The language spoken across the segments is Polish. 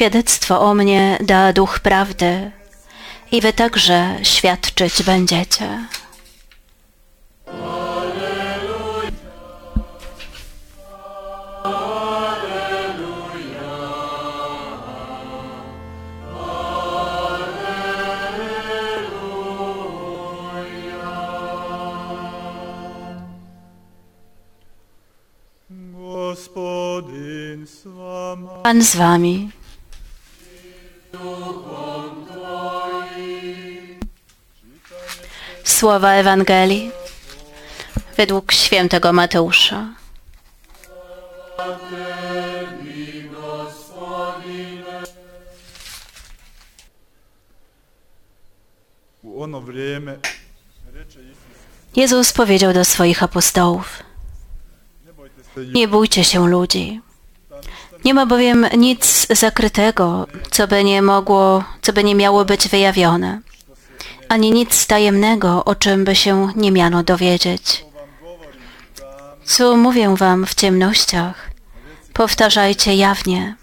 Świadectwo o mnie da duch prawdy i wy także świadczyć będziecie. Pan z wami. Słowa Ewangelii według świętego Mateusza. Jezus powiedział do swoich apostołów: Nie bójcie się ludzi. Nie ma bowiem nic zakrytego, co by nie mogło, co by nie miało być wyjawione, ani nic tajemnego, o czym by się nie miano dowiedzieć. Co mówię wam w ciemnościach, powtarzajcie jawnie,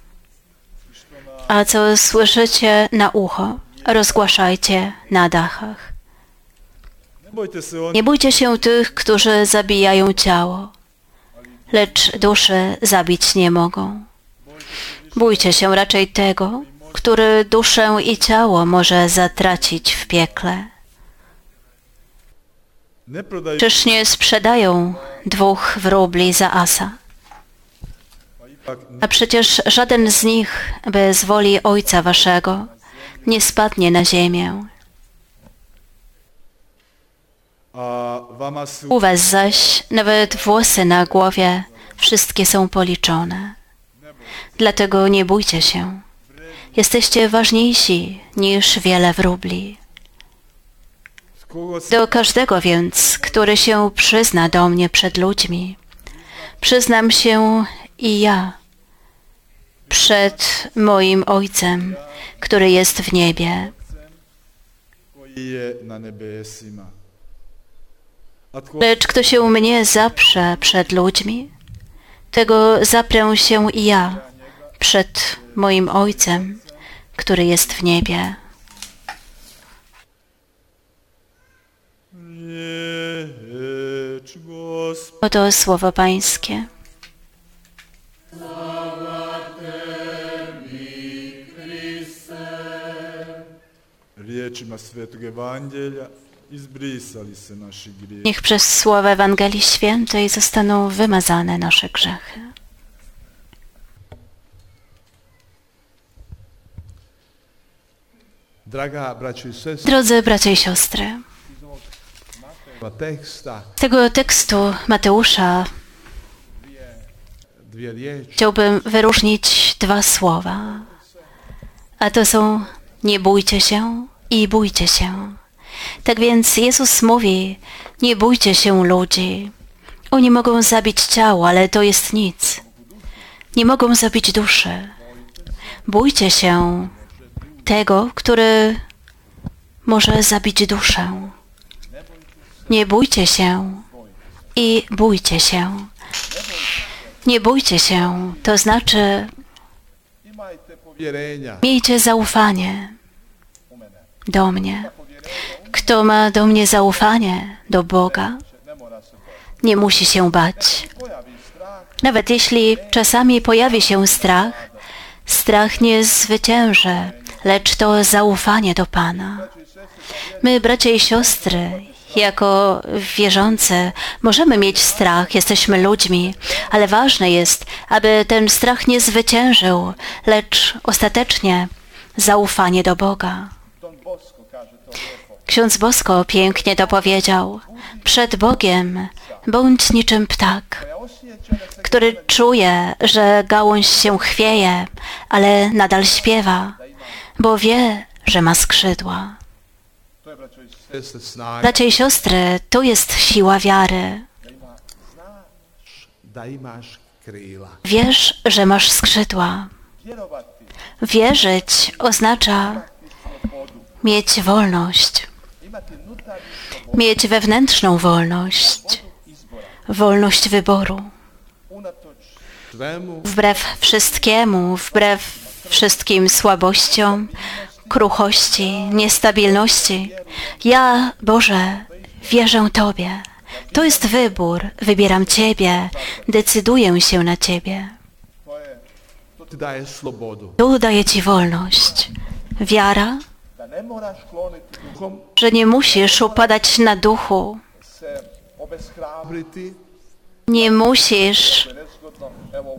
a co słyszycie na ucho, rozgłaszajcie na dachach. Nie bójcie się tych, którzy zabijają ciało, lecz duszy zabić nie mogą. Bójcie się raczej tego, który duszę i ciało może zatracić w piekle. Czyż nie sprzedają dwóch wróbli za asa? A przecież żaden z nich bez woli Ojca Waszego nie spadnie na ziemię. U Was zaś nawet włosy na głowie wszystkie są policzone. Dlatego nie bójcie się. Jesteście ważniejsi niż wiele wróbli. Do każdego więc, który się przyzna do mnie przed ludźmi, przyznam się i ja przed moim Ojcem, który jest w niebie. Lecz kto się mnie zaprze przed ludźmi, tego zaprę się i ja przed moim Ojcem, który jest w niebie. Oto słowo Pańskie. Riječima svetog evanđelja izbrisali se naši grijeh. Niech przez słowo Ewangelii Świętej zostaną wymazane nasze grzechy. Drodzy bracia i siostry, z tego tekstu Mateusza chciałbym wyróżnić dwa słowa. A to są nie bójcie się i bójcie się. Tak więc Jezus mówi, nie bójcie się ludzi. Oni mogą zabić ciało, ale to jest nic. Nie mogą zabić duszy. Bójcie się tego, który może zabić duszę. Nie bójcie się i bójcie się. Nie bójcie się, to znaczy miejcie zaufanie do mnie. Kto ma do mnie zaufanie, do Boga, nie musi się bać. Nawet jeśli czasami pojawi się strach, strach nie zwycięży, lecz to zaufanie do Pana. My, bracia i siostry, jako wierzący, możemy mieć strach, jesteśmy ludźmi, ale ważne jest, aby ten strach nie zwyciężył, lecz ostatecznie zaufanie do Boga. Ksiądz Bosko pięknie to powiedział. Przed Bogiem bądź niczym ptak, który czuje, że gałąź się chwieje, ale nadal śpiewa, bo wie, że ma skrzydła. to braćo i siostry, tu jest siła wiary. Wiesz, że masz skrzydła. Wierzyć oznacza mieć wolność, mieć wewnętrzną wolność, wolność wyboru. Wbrew wszystkiemu, wbrew wszystkim słabościom, kruchości, niestabilności. Ja, Boże, wierzę Tobie. To jest wybór. Wybieram Ciebie. Decyduję się na Ciebie. Daje. Tu daję Ci wolność. Wiara, że nie musisz upadać na duchu. Nie musisz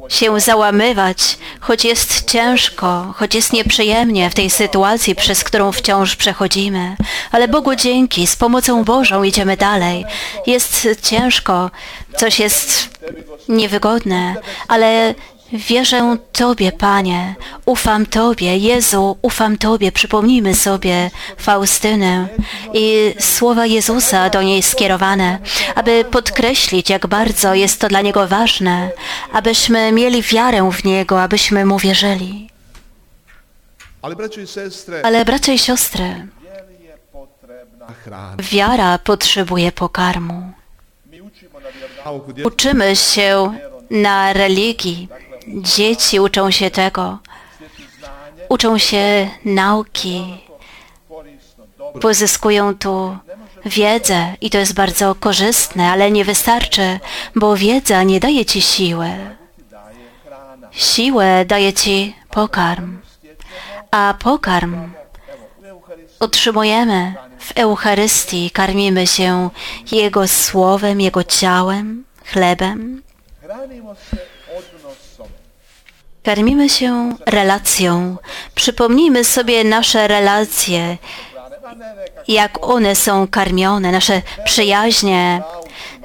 się załamywać, choć jest ciężko, choć jest nieprzyjemnie w tej sytuacji, przez którą wciąż przechodzimy. Ale Bogu dzięki, z pomocą Bożą idziemy dalej. Jest ciężko, coś jest niewygodne, ale wierzę Tobie, Panie, ufam Tobie, Jezu, ufam Tobie. Przypomnijmy sobie Faustynę i słowa Jezusa do niej skierowane, aby podkreślić, jak bardzo jest to dla Niego ważne, abyśmy mieli wiarę w Niego, abyśmy Mu wierzyli. Ale bracia i siostry, wiara potrzebuje pokarmu. Uczymy się na religii. Dzieci uczą się tego. Uczą się nauki. Pozyskują tu wiedzę i to jest bardzo korzystne, ale nie wystarczy, bo wiedza nie daje ci siły. Siłę daje ci pokarm, a pokarm otrzymujemy w Eucharystii, karmimy się Jego słowem, Jego ciałem, chlebem. Karmimy się relacją. Przypomnijmy sobie nasze relacje, jak one są karmione, nasze przyjaźnie,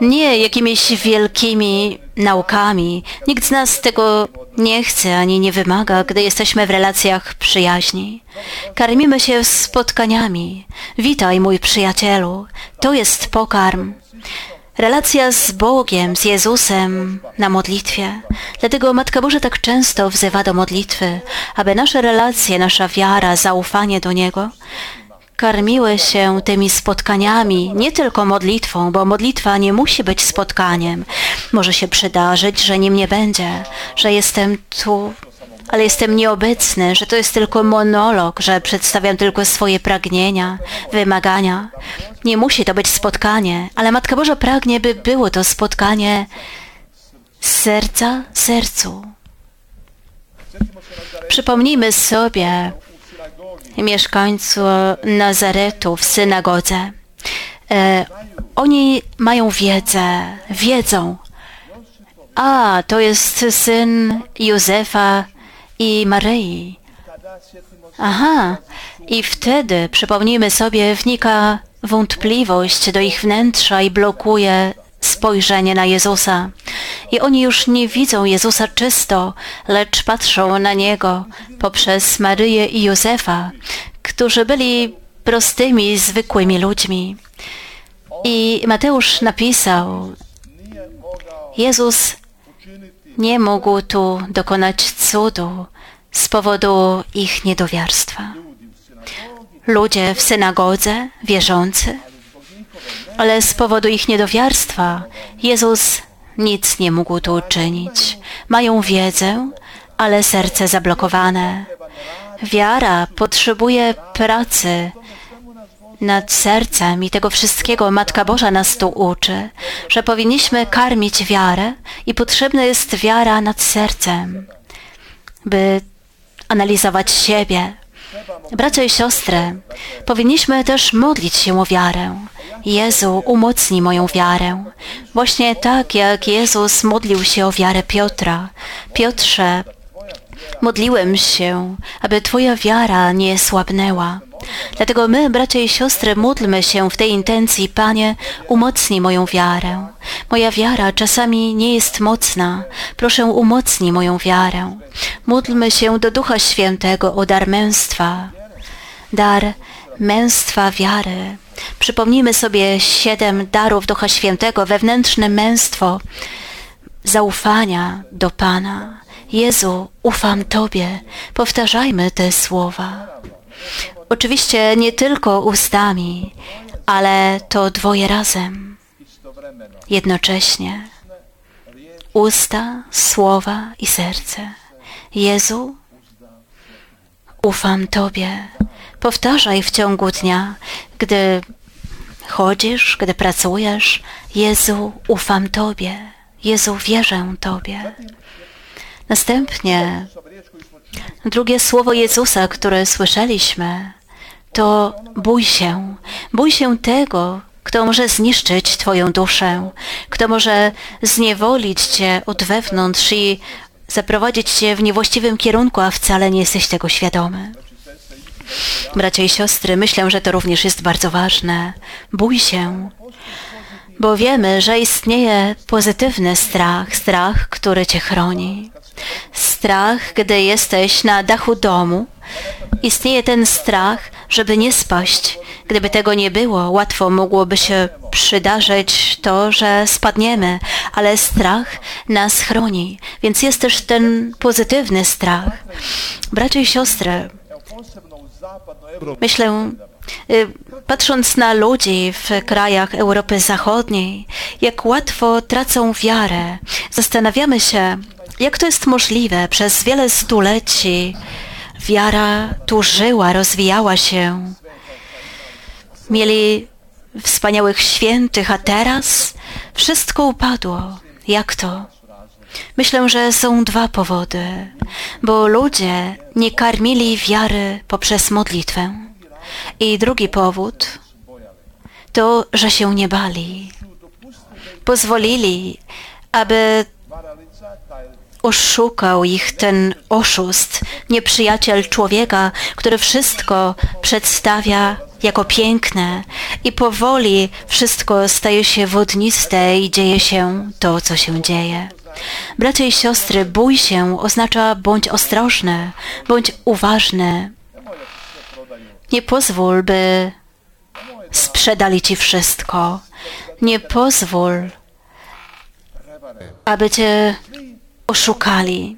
nie jakimiś wielkimi naukami. Nikt z nas tego nie chce ani nie wymaga, gdy jesteśmy w relacjach przyjaźni. Karmimy się spotkaniami. Witaj, mój przyjacielu. To jest pokarm. Relacja z Bogiem, z Jezusem na modlitwie. Dlatego Matka Boża tak często wzywa do modlitwy, aby nasze relacje, nasza wiara, zaufanie do Niego karmiły się tymi spotkaniami, nie tylko modlitwą, bo modlitwa nie musi być spotkaniem. Może się przydarzyć, że nim nie będzie, że jestem tu, ale jestem nieobecny, że to jest tylko monolog, że przedstawiam tylko swoje pragnienia, wymagania. Nie musi to być spotkanie, ale Matka Boża pragnie, by było to spotkanie z serca sercu. Przypomnijmy sobie mieszkańców Nazaretu w synagodze. E, oni mają wiedzę, wiedzą. A, to jest syn Józefa i Maryi. Aha, i wtedy, przypomnijmy sobie, wnika wątpliwość do ich wnętrza i blokuje spojrzenie na Jezusa. I oni już nie widzą Jezusa czysto, lecz patrzą na Niego poprzez Maryję i Józefa, którzy byli prostymi, zwykłymi ludźmi. I Mateusz napisał, Jezus nie mógł tu dokonać cudu z powodu ich niedowiarstwa. Ludzie w synagodze, wierzący, ale z powodu ich niedowiarstwa Jezus nic nie mógł tu uczynić. Mają wiedzę, ale serce zablokowane. Wiara potrzebuje pracy nad sercem i tego wszystkiego Matka Boża nas tu uczy, że powinniśmy karmić wiarę i potrzebna jest wiara nad sercem, by analizować siebie. Bracia i siostry, powinniśmy też modlić się o wiarę. Jezu, umocnij moją wiarę. Właśnie tak, jak Jezus modlił się o wiarę Piotra. Piotrze, modliłem się, aby Twoja wiara nie słabnęła. Dlatego my, bracia i siostry, módlmy się w tej intencji, Panie, umocnij moją wiarę. Moja wiara czasami nie jest mocna. Proszę, umocnij moją wiarę. Módlmy się do Ducha Świętego o dar męstwa. Dar męstwa wiary. Przypomnijmy sobie siedem darów Ducha Świętego, wewnętrzne męstwo zaufania do Pana. Jezu, ufam Tobie. Powtarzajmy te słowa. Oczywiście nie tylko ustami, ale to dwoje razem, jednocześnie. Usta, słowa i serce. Jezu, ufam Tobie. Powtarzaj w ciągu dnia, gdy chodzisz, gdy pracujesz. Jezu, ufam Tobie. Jezu, wierzę Tobie. Następnie drugie słowo Jezusa, które słyszeliśmy, to bój się. Bój się tego, kto może zniszczyć Twoją duszę, kto może zniewolić Cię od wewnątrz i zaprowadzić Cię w niewłaściwym kierunku, a wcale nie jesteś tego świadomy. Bracia i siostry, myślę, że to również jest bardzo ważne. Bój się, bo wiemy, że istnieje pozytywny strach, strach, który Cię chroni. Strach, gdy jesteś na dachu domu, istnieje ten strach, żeby nie spaść. Gdyby tego nie było, łatwo mogłoby się przydarzyć to, że spadniemy, ale strach nas chroni, więc jest też ten pozytywny strach. Bracia i siostry, myślę, y, patrząc na ludzi w krajach Europy Zachodniej, jak łatwo tracą wiarę, zastanawiamy się, jak to jest możliwe przez wiele stuleci. Wiara tu żyła, rozwijała się. Mieli wspaniałych świętych, a teraz wszystko upadło. Jak to? Myślę, że są dwa powody, bo ludzie nie karmili wiary poprzez modlitwę. I drugi powód to, że się nie bali. Pozwolili, aby oszukał ich ten oszust, nieprzyjaciel człowieka, który wszystko przedstawia jako piękne i powoli wszystko staje się wodniste i dzieje się to, co się dzieje. Bracia i siostry, bój się oznacza bądź ostrożny, bądź uważny. Nie pozwól, by sprzedali ci wszystko. Nie pozwól, aby cię oszukali,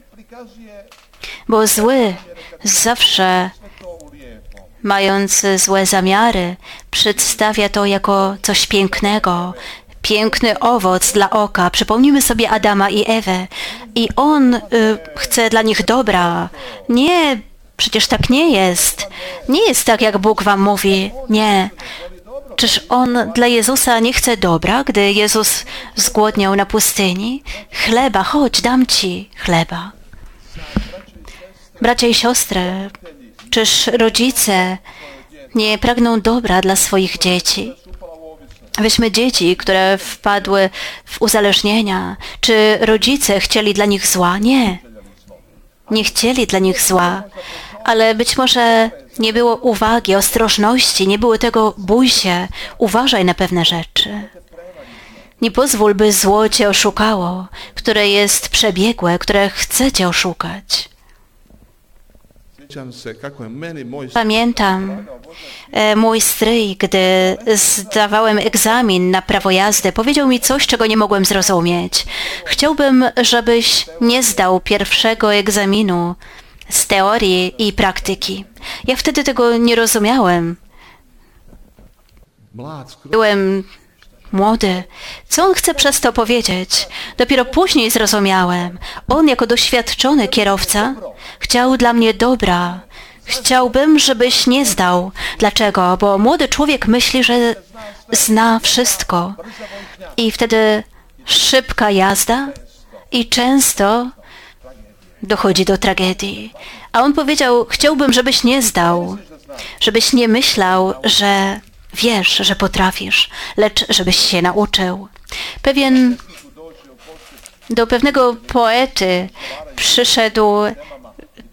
bo zły zawsze mając złe zamiary, przedstawia to jako coś pięknego, piękny owoc dla oka. Przypomnijmy sobie Adama i Ewę. I on y, chce dla nich dobra. Nie, przecież tak nie jest. Nie jest tak, jak Bóg wam mówi. Nie. Czyż on dla Jezusa nie chce dobra, gdy Jezus zgłodniał na pustyni? Chleba, chodź, dam ci chleba. Bracia i siostry, czyż rodzice nie pragną dobra dla swoich dzieci? Weźmy dzieci, które wpadły w uzależnienia. Czy rodzice chcieli dla nich zła? Nie. Nie chcieli dla nich zła, ale być może nie było uwagi, ostrożności, nie było tego bój się, uważaj na pewne rzeczy. Nie pozwól, by zło cię oszukało, które jest przebiegłe, które chce cię oszukać. Pamiętam e, mój stryj, gdy zdawałem egzamin na prawo jazdy, powiedział mi coś, czego nie mogłem zrozumieć. Chciałbym, żebyś nie zdał pierwszego egzaminu z teorii i praktyki. Ja wtedy tego nie rozumiałem. Byłem młody. Co on chce przez to powiedzieć? Dopiero później zrozumiałem. On jako doświadczony kierowca chciał dla mnie dobra. Chciałbym, żebyś nie zdał. Dlaczego? Bo młody człowiek myśli, że zna wszystko. I wtedy szybka jazda i często dochodzi do tragedii. A on powiedział, chciałbym, żebyś nie zdał, żebyś nie myślał, że wiesz, że potrafisz, lecz żebyś się nauczył. Pewien do pewnego poety przyszedł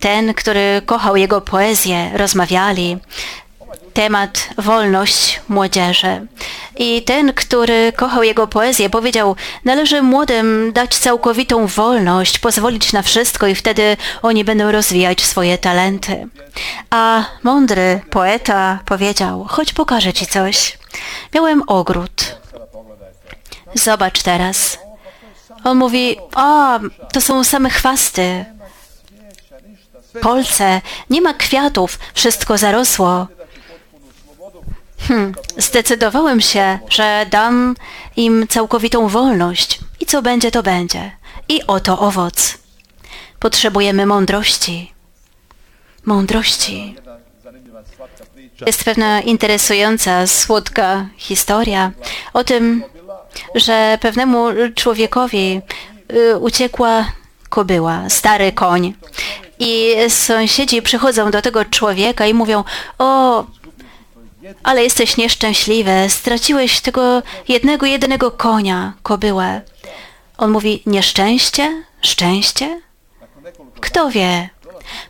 ten, który kochał jego poezję, rozmawiali temat wolność młodzieży. I ten, który kochał jego poezję, powiedział, należy młodym dać całkowitą wolność, pozwolić na wszystko i wtedy oni będą rozwijać swoje talenty. A mądry poeta powiedział, chodź pokażę ci coś. Miałem ogród. Zobacz teraz. On mówi, o, to są same chwasty, kolce, nie ma kwiatów, wszystko zarosło. Hmm, zdecydowałem się, że dam im całkowitą wolność i co będzie, to będzie. I oto owoc. Potrzebujemy mądrości. mądrości. Jest pewna interesująca, słodka historia o tym, że pewnemu człowiekowi y, uciekła kobyła, stary koń. I sąsiedzi przychodzą do tego człowieka i mówią: O, ale jesteś nieszczęśliwy, straciłeś tego jednego, jedynego konia, kobyłę. On mówi: Nieszczęście? Szczęście? Kto wie?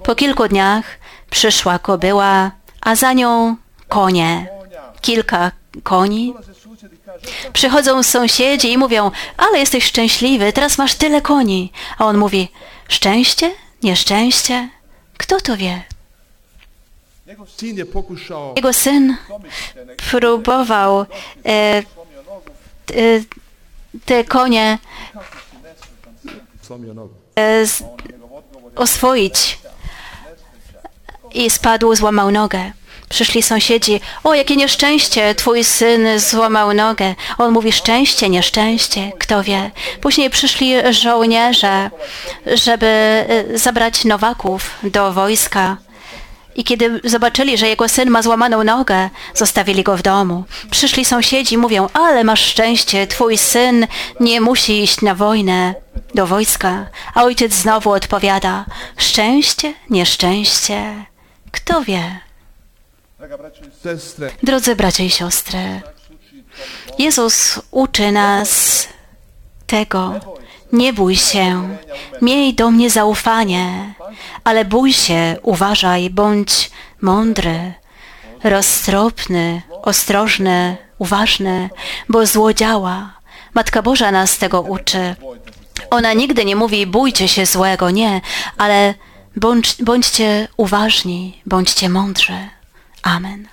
Po kilku dniach przyszła kobyła, a za nią konie. Kilka koni. Przychodzą sąsiedzi i mówią, ale jesteś szczęśliwy, teraz masz tyle koni. A on mówi, szczęście? Nieszczęście? Kto to wie? Jego syn próbował e, e, te konie e, z, oswoić i spadł, złamał nogę. Przyszli sąsiedzi, o jakie nieszczęście, twój syn złamał nogę. On mówi szczęście, nieszczęście, kto wie. Później przyszli żołnierze, żeby e, zabrać Nowaków do wojska. I kiedy zobaczyli, że jego syn ma złamaną nogę, zostawili go w domu. Przyszli sąsiedzi, mówią, ale masz szczęście, twój syn nie musi iść na wojnę, do wojska. A ojciec znowu odpowiada, szczęście, nieszczęście, kto wie. I Drodzy bracia i siostry, Jezus uczy nas tego, nie bój się, miej do mnie zaufanie, ale bój się, uważaj, bądź mądry, roztropny, ostrożny, uważny, bo zło działa. Matka Boża nas tego uczy. Ona nigdy nie mówi bójcie się złego, nie, ale bądź, bądźcie uważni, bądźcie mądrzy. Amen.